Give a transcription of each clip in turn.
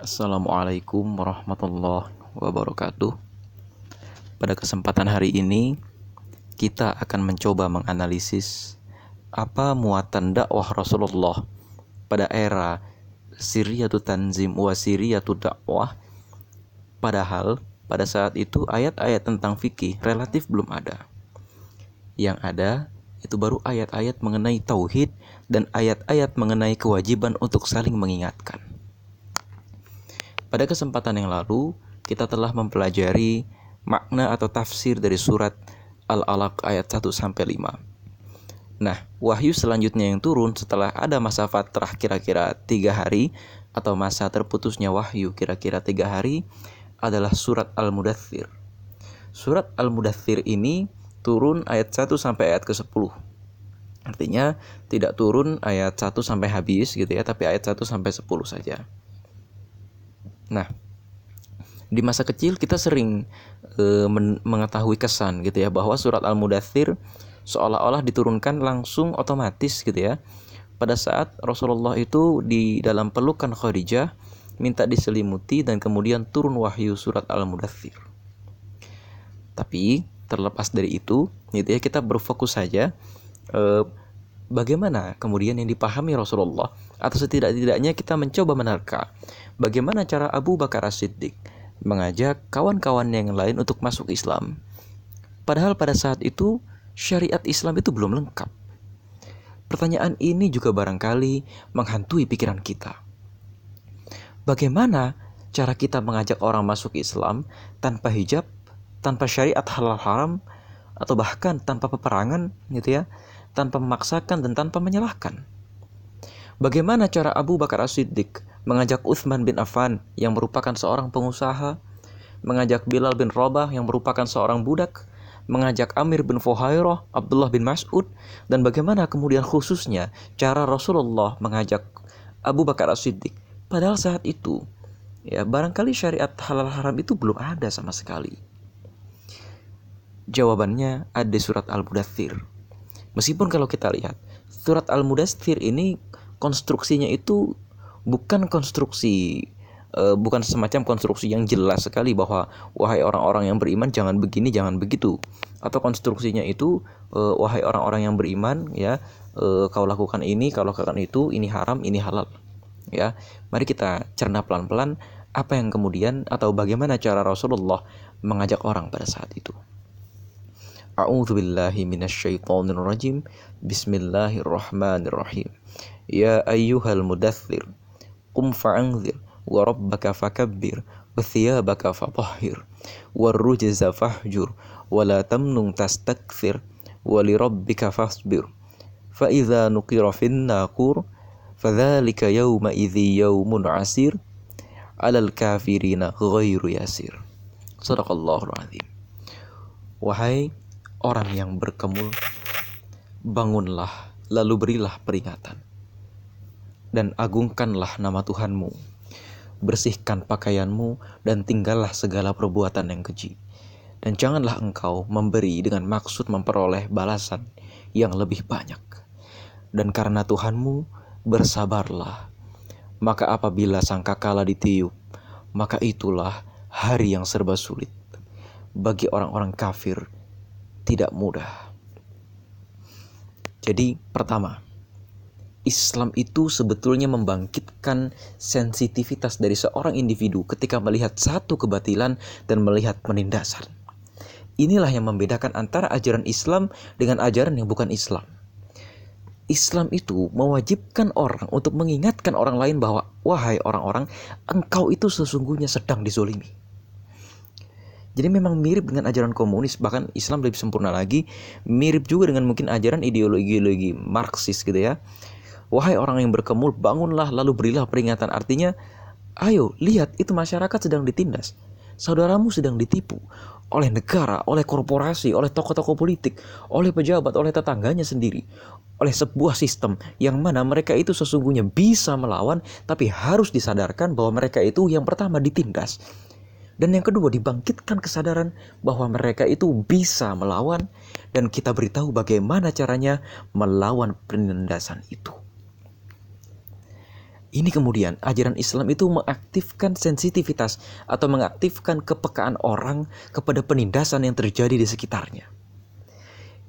Assalamualaikum warahmatullahi wabarakatuh. Pada kesempatan hari ini, kita akan mencoba menganalisis apa muatan dakwah Rasulullah pada era Siriyatu Tanzim wa Siriyatu Dakwah. Padahal pada saat itu ayat-ayat tentang fikih relatif belum ada. Yang ada itu baru ayat-ayat mengenai tauhid dan ayat-ayat mengenai kewajiban untuk saling mengingatkan. Pada kesempatan yang lalu, kita telah mempelajari makna atau tafsir dari surat Al-Alaq ayat 1 sampai 5. Nah, wahyu selanjutnya yang turun setelah ada masa fatrah kira-kira tiga hari atau masa terputusnya wahyu kira-kira tiga hari adalah surat Al-Mudathir. Surat Al-Mudathir ini turun ayat 1 sampai ayat ke-10. Artinya tidak turun ayat 1 sampai habis gitu ya, tapi ayat 1 sampai 10 saja. Nah, di masa kecil kita sering e, men mengetahui kesan gitu ya bahwa surat Al-Mudathir seolah-olah diturunkan langsung otomatis gitu ya. Pada saat Rasulullah itu di dalam pelukan Khadijah minta diselimuti dan kemudian turun wahyu surat Al-Mudathir. Tapi terlepas dari itu, gitu ya kita berfokus saja e, bagaimana kemudian yang dipahami Rasulullah atau setidak-tidaknya kita mencoba menerka bagaimana cara Abu Bakar As-Siddiq mengajak kawan-kawan yang lain untuk masuk Islam. Padahal pada saat itu syariat Islam itu belum lengkap. Pertanyaan ini juga barangkali menghantui pikiran kita. Bagaimana cara kita mengajak orang masuk Islam tanpa hijab, tanpa syariat halal haram, atau bahkan tanpa peperangan gitu ya, tanpa memaksakan dan tanpa menyalahkan? Bagaimana cara Abu Bakar As-Siddiq mengajak Uthman bin Affan yang merupakan seorang pengusaha, mengajak Bilal bin Rabah yang merupakan seorang budak, mengajak Amir bin Fuhairah, Abdullah bin Mas'ud, dan bagaimana kemudian khususnya cara Rasulullah mengajak Abu Bakar As-Siddiq. Padahal saat itu, ya barangkali syariat halal haram itu belum ada sama sekali. Jawabannya ada surat Al-Mudathir. Meskipun kalau kita lihat, surat Al-Mudathir ini konstruksinya itu bukan konstruksi uh, bukan semacam konstruksi yang jelas sekali bahwa wahai orang-orang yang beriman jangan begini jangan begitu. Atau konstruksinya itu uh, wahai orang-orang yang beriman ya uh, kau lakukan ini kau lakukan itu ini haram ini halal. Ya mari kita cerna pelan-pelan apa yang kemudian atau bagaimana cara Rasulullah mengajak orang pada saat itu A'udzu billahi minasyaitonir rajim. Bismillahirrahmanirrahim. Ya ayyuhal mudaththir qum fa'anzir wa rabbaka fakabbir wa thiyabaka fatahhir wa rujza fahjur wa la tamnun tastakthir wa li rabbika fasbir fa idza nuqira fin naqur fadzalika yawma idzi yawmun asir alal kafirina ghairu yasir sadaqallahul azim wahai orang yang berkemul, bangunlah, lalu berilah peringatan. Dan agungkanlah nama Tuhanmu. Bersihkan pakaianmu dan tinggallah segala perbuatan yang keji. Dan janganlah engkau memberi dengan maksud memperoleh balasan yang lebih banyak. Dan karena Tuhanmu, bersabarlah. Maka apabila sangkakala ditiup, maka itulah hari yang serba sulit bagi orang-orang kafir tidak mudah. Jadi, pertama, Islam itu sebetulnya membangkitkan sensitivitas dari seorang individu ketika melihat satu kebatilan dan melihat penindasan. Inilah yang membedakan antara ajaran Islam dengan ajaran yang bukan Islam. Islam itu mewajibkan orang untuk mengingatkan orang lain bahwa, wahai orang-orang, engkau itu sesungguhnya sedang dizolimi. Jadi memang mirip dengan ajaran komunis, bahkan Islam lebih sempurna lagi, mirip juga dengan mungkin ajaran ideologi-ideologi Marxis gitu ya. Wahai orang yang berkemul, bangunlah lalu berilah peringatan. Artinya, ayo lihat itu masyarakat sedang ditindas. Saudaramu sedang ditipu oleh negara, oleh korporasi, oleh tokoh-tokoh politik, oleh pejabat, oleh tetangganya sendiri, oleh sebuah sistem yang mana mereka itu sesungguhnya bisa melawan, tapi harus disadarkan bahwa mereka itu yang pertama ditindas, dan yang kedua, dibangkitkan kesadaran bahwa mereka itu bisa melawan dan kita beritahu bagaimana caranya melawan penindasan itu. Ini kemudian ajaran Islam itu mengaktifkan sensitivitas atau mengaktifkan kepekaan orang kepada penindasan yang terjadi di sekitarnya.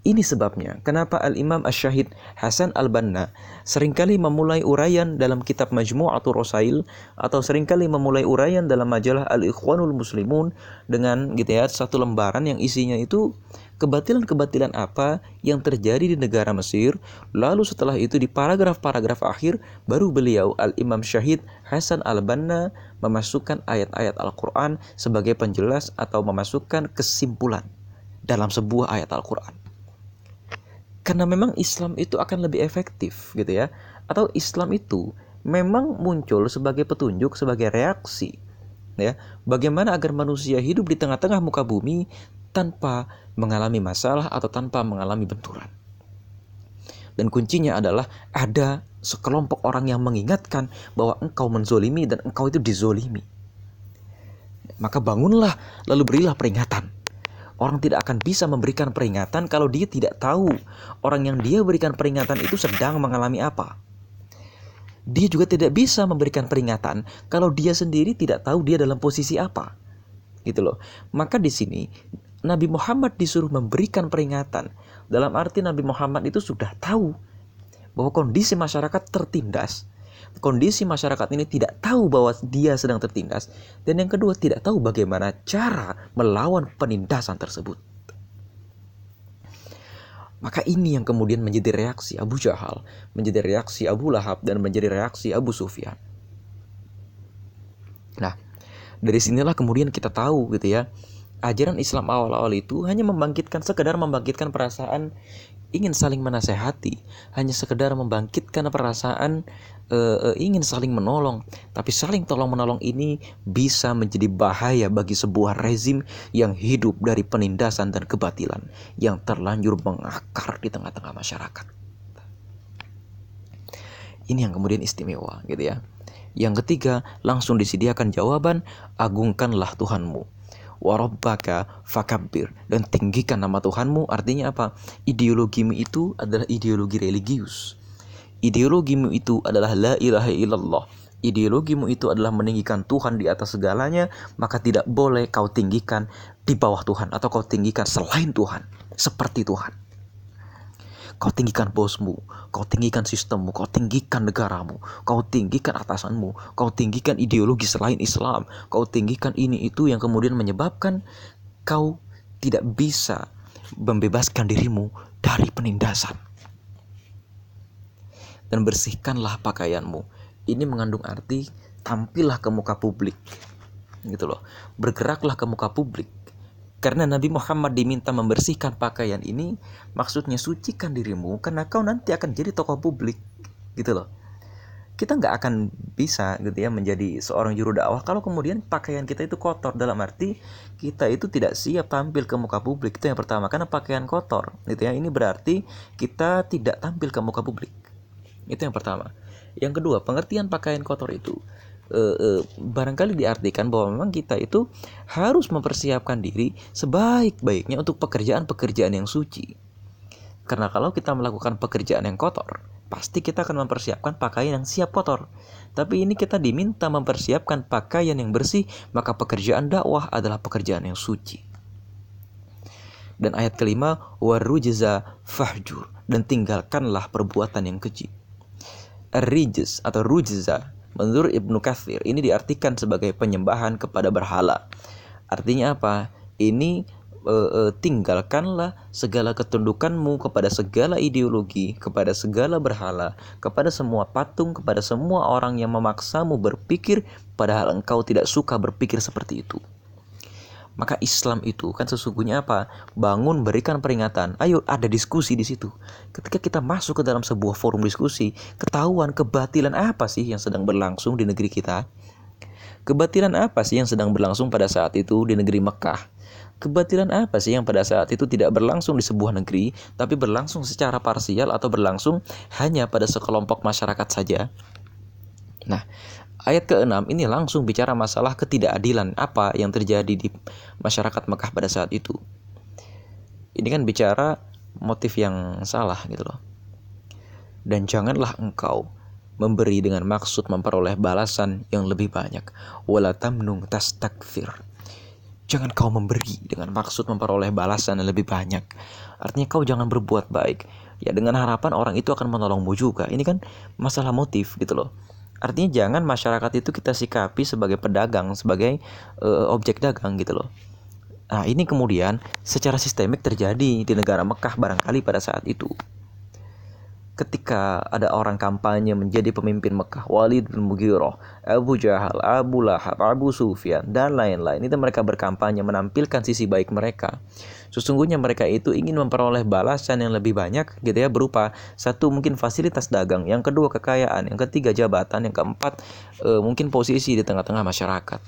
Ini sebabnya kenapa Al-Imam Ash-Syahid Hasan Al-Banna sering kali memulai uraian dalam kitab Majmu'atul Rosail atau sering kali memulai uraian dalam majalah Al-Ikhwanul Muslimun dengan gitu ya satu lembaran yang isinya itu kebatilan-kebatilan apa yang terjadi di negara Mesir. Lalu setelah itu di paragraf-paragraf akhir baru beliau Al-Imam Syahid Hasan Al-Banna memasukkan ayat-ayat Al-Quran sebagai penjelas atau memasukkan kesimpulan dalam sebuah ayat Al-Quran karena memang Islam itu akan lebih efektif gitu ya. Atau Islam itu memang muncul sebagai petunjuk sebagai reaksi ya. Bagaimana agar manusia hidup di tengah-tengah muka bumi tanpa mengalami masalah atau tanpa mengalami benturan. Dan kuncinya adalah ada sekelompok orang yang mengingatkan bahwa engkau menzolimi dan engkau itu dizolimi. Maka bangunlah lalu berilah peringatan Orang tidak akan bisa memberikan peringatan kalau dia tidak tahu orang yang dia berikan peringatan itu sedang mengalami apa. Dia juga tidak bisa memberikan peringatan kalau dia sendiri tidak tahu dia dalam posisi apa. Gitu loh. Maka di sini Nabi Muhammad disuruh memberikan peringatan. Dalam arti Nabi Muhammad itu sudah tahu bahwa kondisi masyarakat tertindas kondisi masyarakat ini tidak tahu bahwa dia sedang tertindas dan yang kedua tidak tahu bagaimana cara melawan penindasan tersebut. Maka ini yang kemudian menjadi reaksi Abu Jahal, menjadi reaksi Abu Lahab dan menjadi reaksi Abu Sufyan. Nah, dari sinilah kemudian kita tahu gitu ya, ajaran Islam awal-awal itu hanya membangkitkan sekedar membangkitkan perasaan ingin saling menasehati, hanya sekedar membangkitkan perasaan uh, uh, ingin saling menolong, tapi saling tolong menolong ini bisa menjadi bahaya bagi sebuah rezim yang hidup dari penindasan dan kebatilan yang terlanjur mengakar di tengah-tengah masyarakat. Ini yang kemudian istimewa gitu ya. Yang ketiga, langsung disediakan jawaban, agungkanlah Tuhanmu warabbaka fakabbir dan tinggikan nama Tuhanmu artinya apa ideologimu itu adalah ideologi religius Ideologimu itu adalah la ilaha illallah. Ideologimu itu adalah meninggikan Tuhan di atas segalanya, maka tidak boleh kau tinggikan di bawah Tuhan atau kau tinggikan selain Tuhan, seperti Tuhan. Kau tinggikan bosmu, kau tinggikan sistemmu, kau tinggikan negaramu, kau tinggikan atasanmu, kau tinggikan ideologi selain Islam, kau tinggikan ini itu yang kemudian menyebabkan kau tidak bisa membebaskan dirimu dari penindasan dan bersihkanlah pakaianmu. Ini mengandung arti tampillah ke muka publik. Gitu loh. Bergeraklah ke muka publik. Karena Nabi Muhammad diminta membersihkan pakaian ini, maksudnya sucikan dirimu karena kau nanti akan jadi tokoh publik. Gitu loh. Kita nggak akan bisa gitu ya menjadi seorang juru dakwah kalau kemudian pakaian kita itu kotor dalam arti kita itu tidak siap tampil ke muka publik itu yang pertama karena pakaian kotor gitu ya ini berarti kita tidak tampil ke muka publik itu yang pertama. Yang kedua, pengertian pakaian kotor itu e, e, barangkali diartikan bahwa memang kita itu harus mempersiapkan diri sebaik-baiknya untuk pekerjaan-pekerjaan yang suci. Karena kalau kita melakukan pekerjaan yang kotor, pasti kita akan mempersiapkan pakaian yang siap kotor. Tapi ini kita diminta mempersiapkan pakaian yang bersih, maka pekerjaan dakwah adalah pekerjaan yang suci. Dan ayat kelima, warujza fahjur dan tinggalkanlah perbuatan yang keji. Rijz atau rujza menurut Ibnu Katsir ini diartikan sebagai penyembahan kepada berhala. Artinya apa? Ini e, e, tinggalkanlah segala ketundukanmu kepada segala ideologi, kepada segala berhala, kepada semua patung, kepada semua orang yang memaksamu berpikir padahal engkau tidak suka berpikir seperti itu. Maka Islam itu kan sesungguhnya apa? Bangun berikan peringatan. Ayo ada diskusi di situ. Ketika kita masuk ke dalam sebuah forum diskusi, ketahuan kebatilan apa sih yang sedang berlangsung di negeri kita? Kebatilan apa sih yang sedang berlangsung pada saat itu di negeri Mekah? Kebatilan apa sih yang pada saat itu tidak berlangsung di sebuah negeri, tapi berlangsung secara parsial atau berlangsung hanya pada sekelompok masyarakat saja? Nah, Ayat ke-6 ini langsung bicara masalah ketidakadilan apa yang terjadi di masyarakat Mekah pada saat itu. Ini kan bicara motif yang salah gitu loh. Dan janganlah engkau memberi dengan maksud memperoleh balasan yang lebih banyak. Wala tamnung tastakfir. Jangan kau memberi dengan maksud memperoleh balasan yang lebih banyak. Artinya kau jangan berbuat baik. Ya dengan harapan orang itu akan menolongmu juga. Ini kan masalah motif gitu loh. Artinya jangan masyarakat itu kita sikapi sebagai pedagang, sebagai uh, objek dagang gitu loh. Nah, ini kemudian secara sistemik terjadi di negara Mekah barangkali pada saat itu. Ketika ada orang kampanye menjadi pemimpin Mekah, Walid bin Mughirah, Abu Jahal, Abu Lahab, Abu Sufyan, dan lain-lain. Itu mereka berkampanye menampilkan sisi baik mereka. Sesungguhnya mereka itu ingin memperoleh balasan yang lebih banyak gitu ya berupa satu mungkin fasilitas dagang, yang kedua kekayaan, yang ketiga jabatan, yang keempat e, mungkin posisi di tengah-tengah masyarakat.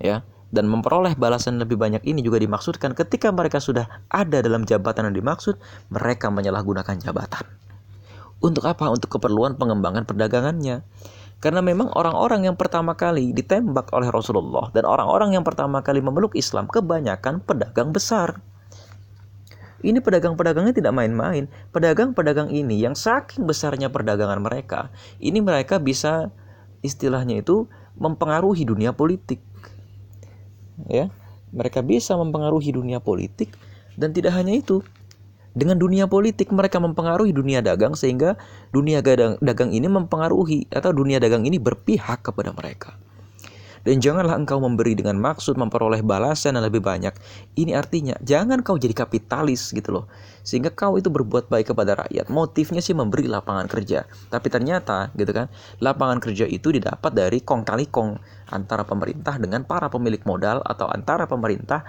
Ya, dan memperoleh balasan lebih banyak ini juga dimaksudkan ketika mereka sudah ada dalam jabatan yang dimaksud, mereka menyalahgunakan jabatan. Untuk apa? Untuk keperluan pengembangan perdagangannya. Karena memang orang-orang yang pertama kali ditembak oleh Rasulullah dan orang-orang yang pertama kali memeluk Islam kebanyakan pedagang besar. Ini pedagang-pedagangnya tidak main-main. Pedagang-pedagang ini yang saking besarnya perdagangan mereka, ini mereka bisa istilahnya itu mempengaruhi dunia politik ya mereka bisa mempengaruhi dunia politik dan tidak hanya itu dengan dunia politik mereka mempengaruhi dunia dagang sehingga dunia dagang, ini mempengaruhi atau dunia dagang ini berpihak kepada mereka dan janganlah engkau memberi dengan maksud memperoleh balasan yang lebih banyak. Ini artinya jangan kau jadi kapitalis gitu loh. Sehingga kau itu berbuat baik kepada rakyat. Motifnya sih memberi lapangan kerja. Tapi ternyata gitu kan, lapangan kerja itu didapat dari kong kali kong antara pemerintah dengan para pemilik modal atau antara pemerintah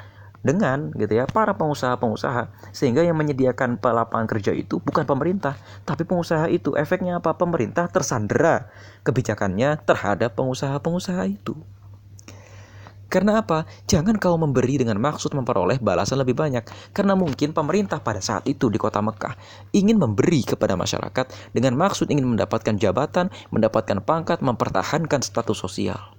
dengan gitu ya para pengusaha-pengusaha sehingga yang menyediakan lapangan kerja itu bukan pemerintah tapi pengusaha itu efeknya apa pemerintah tersandera kebijakannya terhadap pengusaha-pengusaha itu karena apa? Jangan kau memberi dengan maksud memperoleh balasan lebih banyak. Karena mungkin pemerintah pada saat itu di kota Mekah ingin memberi kepada masyarakat dengan maksud ingin mendapatkan jabatan, mendapatkan pangkat, mempertahankan status sosial.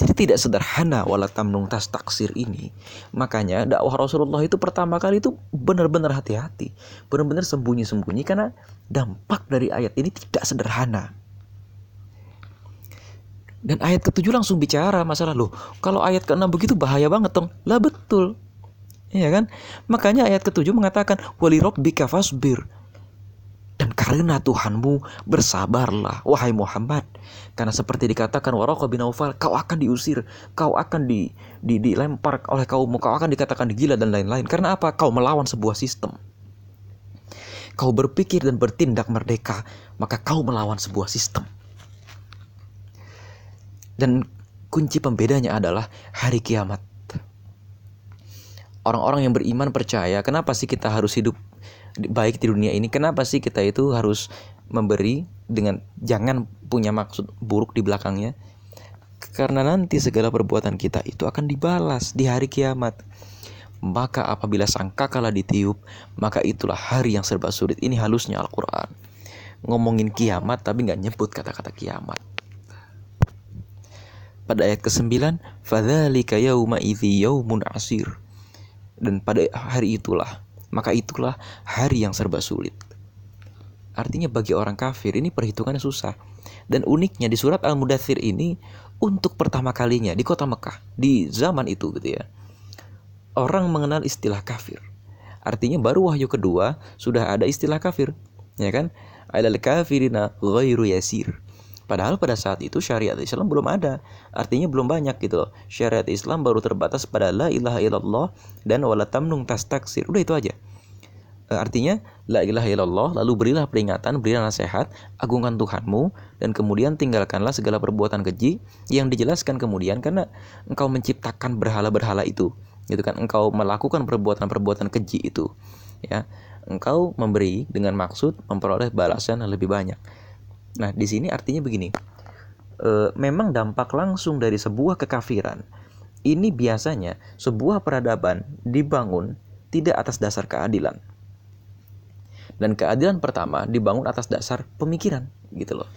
Jadi tidak sederhana wala tamnung tas taksir ini. Makanya dakwah Rasulullah itu pertama kali itu benar-benar hati-hati. Benar-benar sembunyi-sembunyi karena dampak dari ayat ini tidak sederhana. Dan ayat ketujuh langsung bicara masalah loh. Kalau ayat keenam begitu bahaya banget dong. Lah betul. Iya kan? Makanya ayat ketujuh mengatakan wali bika fasbir. Karena Tuhanmu bersabarlah wahai Muhammad. Karena seperti dikatakan Waraka bin Aufal, kau akan diusir, kau akan di, di dilempar oleh kaummu, kau akan dikatakan gila dan lain-lain. Karena apa? Kau melawan sebuah sistem. Kau berpikir dan bertindak merdeka, maka kau melawan sebuah sistem. Dan kunci pembedanya adalah hari kiamat. Orang-orang yang beriman percaya, kenapa sih kita harus hidup baik di dunia ini? Kenapa sih kita itu harus memberi dengan jangan punya maksud buruk di belakangnya? Karena nanti segala perbuatan kita itu akan dibalas di hari kiamat. Maka apabila sangka kalah ditiup, maka itulah hari yang serba sulit. Ini halusnya Al-Quran. Ngomongin kiamat tapi nggak nyebut kata-kata kiamat pada ayat ke-9 fadzalika yauma idzi yaumun asir dan pada hari itulah maka itulah hari yang serba sulit. Artinya bagi orang kafir ini perhitungannya susah. Dan uniknya di surat Al-Mudathir ini untuk pertama kalinya di kota Mekah di zaman itu gitu ya orang mengenal istilah kafir. Artinya baru wahyu kedua sudah ada istilah kafir ya kan? Alal kafirina ghairu yasir Padahal pada saat itu syariat Islam belum ada. Artinya belum banyak gitu loh. Syariat Islam baru terbatas pada la ilaha illallah dan wala tamnung tas taksir. Udah itu aja. E, artinya la ilaha illallah lalu berilah peringatan, berilah nasihat, agungkan Tuhanmu dan kemudian tinggalkanlah segala perbuatan keji yang dijelaskan kemudian karena engkau menciptakan berhala-berhala itu. Gitu kan engkau melakukan perbuatan-perbuatan keji itu. Ya. Engkau memberi dengan maksud memperoleh balasan yang lebih banyak. Nah, di sini artinya begini. E, memang dampak langsung dari sebuah kekafiran ini biasanya sebuah peradaban dibangun tidak atas dasar keadilan. Dan keadilan pertama dibangun atas dasar pemikiran gitu loh.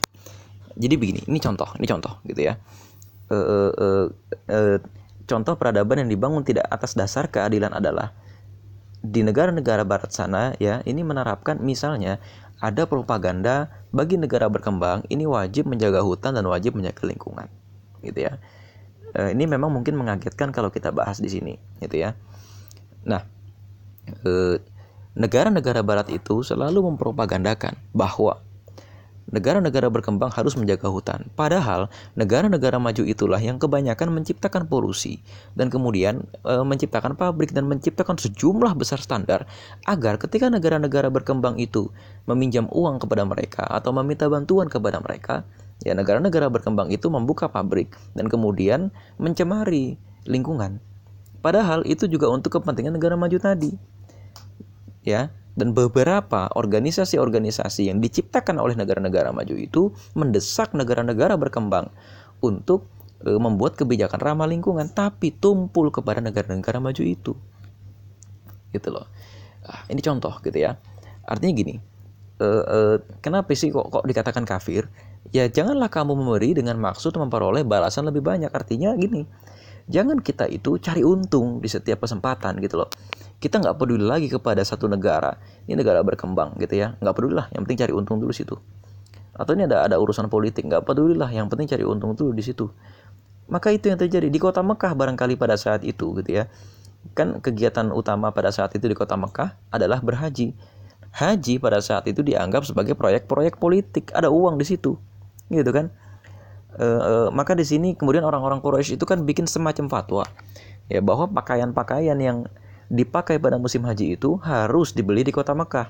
Jadi begini, ini contoh, ini contoh gitu ya. E, e, e, e, contoh peradaban yang dibangun tidak atas dasar keadilan adalah di negara-negara barat sana ya ini menerapkan misalnya ada propaganda bagi negara berkembang ini wajib menjaga hutan dan wajib menjaga lingkungan gitu ya. E, ini memang mungkin mengagetkan kalau kita bahas di sini gitu ya. Nah e, negara-negara barat itu selalu mempropagandakan bahwa negara-negara berkembang harus menjaga hutan. Padahal negara-negara maju itulah yang kebanyakan menciptakan polusi dan kemudian e, menciptakan pabrik dan menciptakan sejumlah besar standar agar ketika negara-negara berkembang itu meminjam uang kepada mereka atau meminta bantuan kepada mereka, ya negara-negara berkembang itu membuka pabrik dan kemudian mencemari lingkungan. Padahal itu juga untuk kepentingan negara maju tadi. Ya, dan beberapa organisasi-organisasi yang diciptakan oleh negara-negara maju itu mendesak negara-negara berkembang untuk e, membuat kebijakan ramah lingkungan tapi tumpul kepada negara-negara maju itu. Gitu loh. Nah, ini contoh gitu ya. Artinya gini e, e, kenapa sih kok kok dikatakan kafir? Ya janganlah kamu memberi dengan maksud memperoleh balasan lebih banyak. Artinya gini jangan kita itu cari untung di setiap kesempatan gitu loh. Kita nggak peduli lagi kepada satu negara. Ini negara berkembang gitu ya. Nggak peduli lah yang penting cari untung dulu situ. Atau ini ada ada urusan politik nggak peduli lah yang penting cari untung dulu di situ. Maka itu yang terjadi. Di kota Mekah barangkali pada saat itu gitu ya. Kan kegiatan utama pada saat itu di kota Mekah adalah berhaji. Haji pada saat itu dianggap sebagai proyek-proyek politik. Ada uang di situ. Gitu kan e, e, maka di sini kemudian orang-orang Quraisy itu kan bikin semacam fatwa ya bahwa pakaian-pakaian yang dipakai pada musim haji itu harus dibeli di kota Mekah.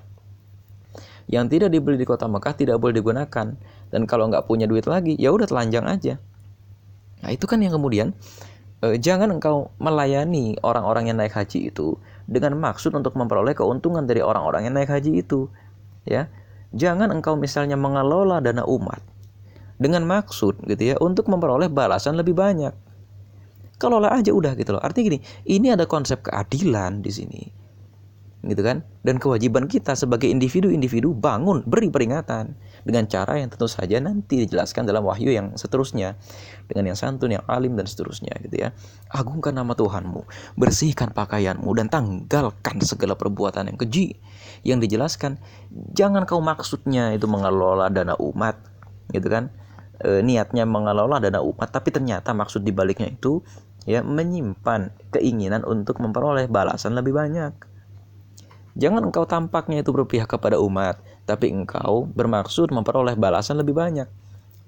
Yang tidak dibeli di kota Mekah tidak boleh digunakan. Dan kalau nggak punya duit lagi, ya udah telanjang aja. Nah itu kan yang kemudian eh, jangan engkau melayani orang-orang yang naik haji itu dengan maksud untuk memperoleh keuntungan dari orang-orang yang naik haji itu. Ya, jangan engkau misalnya mengelola dana umat dengan maksud gitu ya untuk memperoleh balasan lebih banyak. Kelola aja udah gitu loh. Artinya gini ini ada konsep keadilan di sini. Gitu kan? Dan kewajiban kita sebagai individu-individu bangun beri peringatan dengan cara yang tentu saja nanti dijelaskan dalam wahyu yang seterusnya dengan yang santun yang alim dan seterusnya gitu ya. Agungkan nama Tuhanmu bersihkan pakaianmu dan tanggalkan segala perbuatan yang keji yang dijelaskan. Jangan kau maksudnya itu mengelola dana umat gitu kan e, niatnya mengelola dana umat tapi ternyata maksud dibaliknya itu ya menyimpan keinginan untuk memperoleh balasan lebih banyak. Jangan engkau tampaknya itu berpihak kepada umat, tapi engkau bermaksud memperoleh balasan lebih banyak.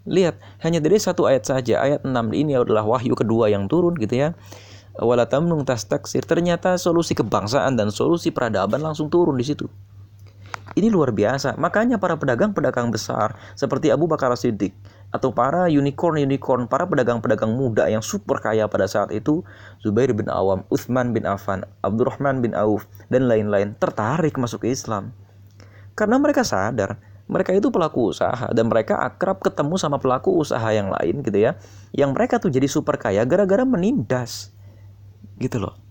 Lihat, hanya dari satu ayat saja, ayat 6 ini adalah wahyu kedua yang turun gitu ya. Wala tamnung taksir, ternyata solusi kebangsaan dan solusi peradaban langsung turun di situ. Ini luar biasa. Makanya para pedagang-pedagang besar seperti Abu Bakar Siddiq atau para unicorn-unicorn, para pedagang-pedagang muda yang super kaya pada saat itu, Zubair bin Awam, Uthman bin Affan, Abdurrahman bin Auf, dan lain-lain tertarik masuk Islam. Karena mereka sadar, mereka itu pelaku usaha dan mereka akrab ketemu sama pelaku usaha yang lain gitu ya. Yang mereka tuh jadi super kaya gara-gara menindas. Gitu loh.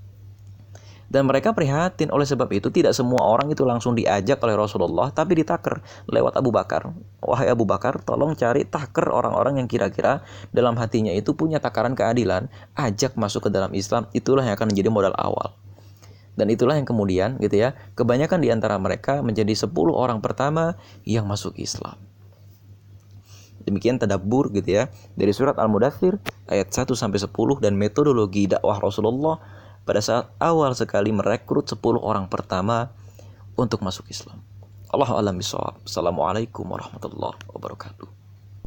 Dan mereka prihatin oleh sebab itu tidak semua orang itu langsung diajak oleh Rasulullah tapi ditaker lewat Abu Bakar. Wahai Abu Bakar, tolong cari taker orang-orang yang kira-kira dalam hatinya itu punya takaran keadilan, ajak masuk ke dalam Islam, itulah yang akan menjadi modal awal. Dan itulah yang kemudian gitu ya, kebanyakan di antara mereka menjadi 10 orang pertama yang masuk Islam. Demikian tadabbur gitu ya dari surat Al-Mudathir ayat 1 sampai 10 dan metodologi dakwah Rasulullah pada saat awal sekali merekrut 10 orang pertama untuk masuk Islam. Allah alam bisawab. Assalamualaikum warahmatullahi wabarakatuh.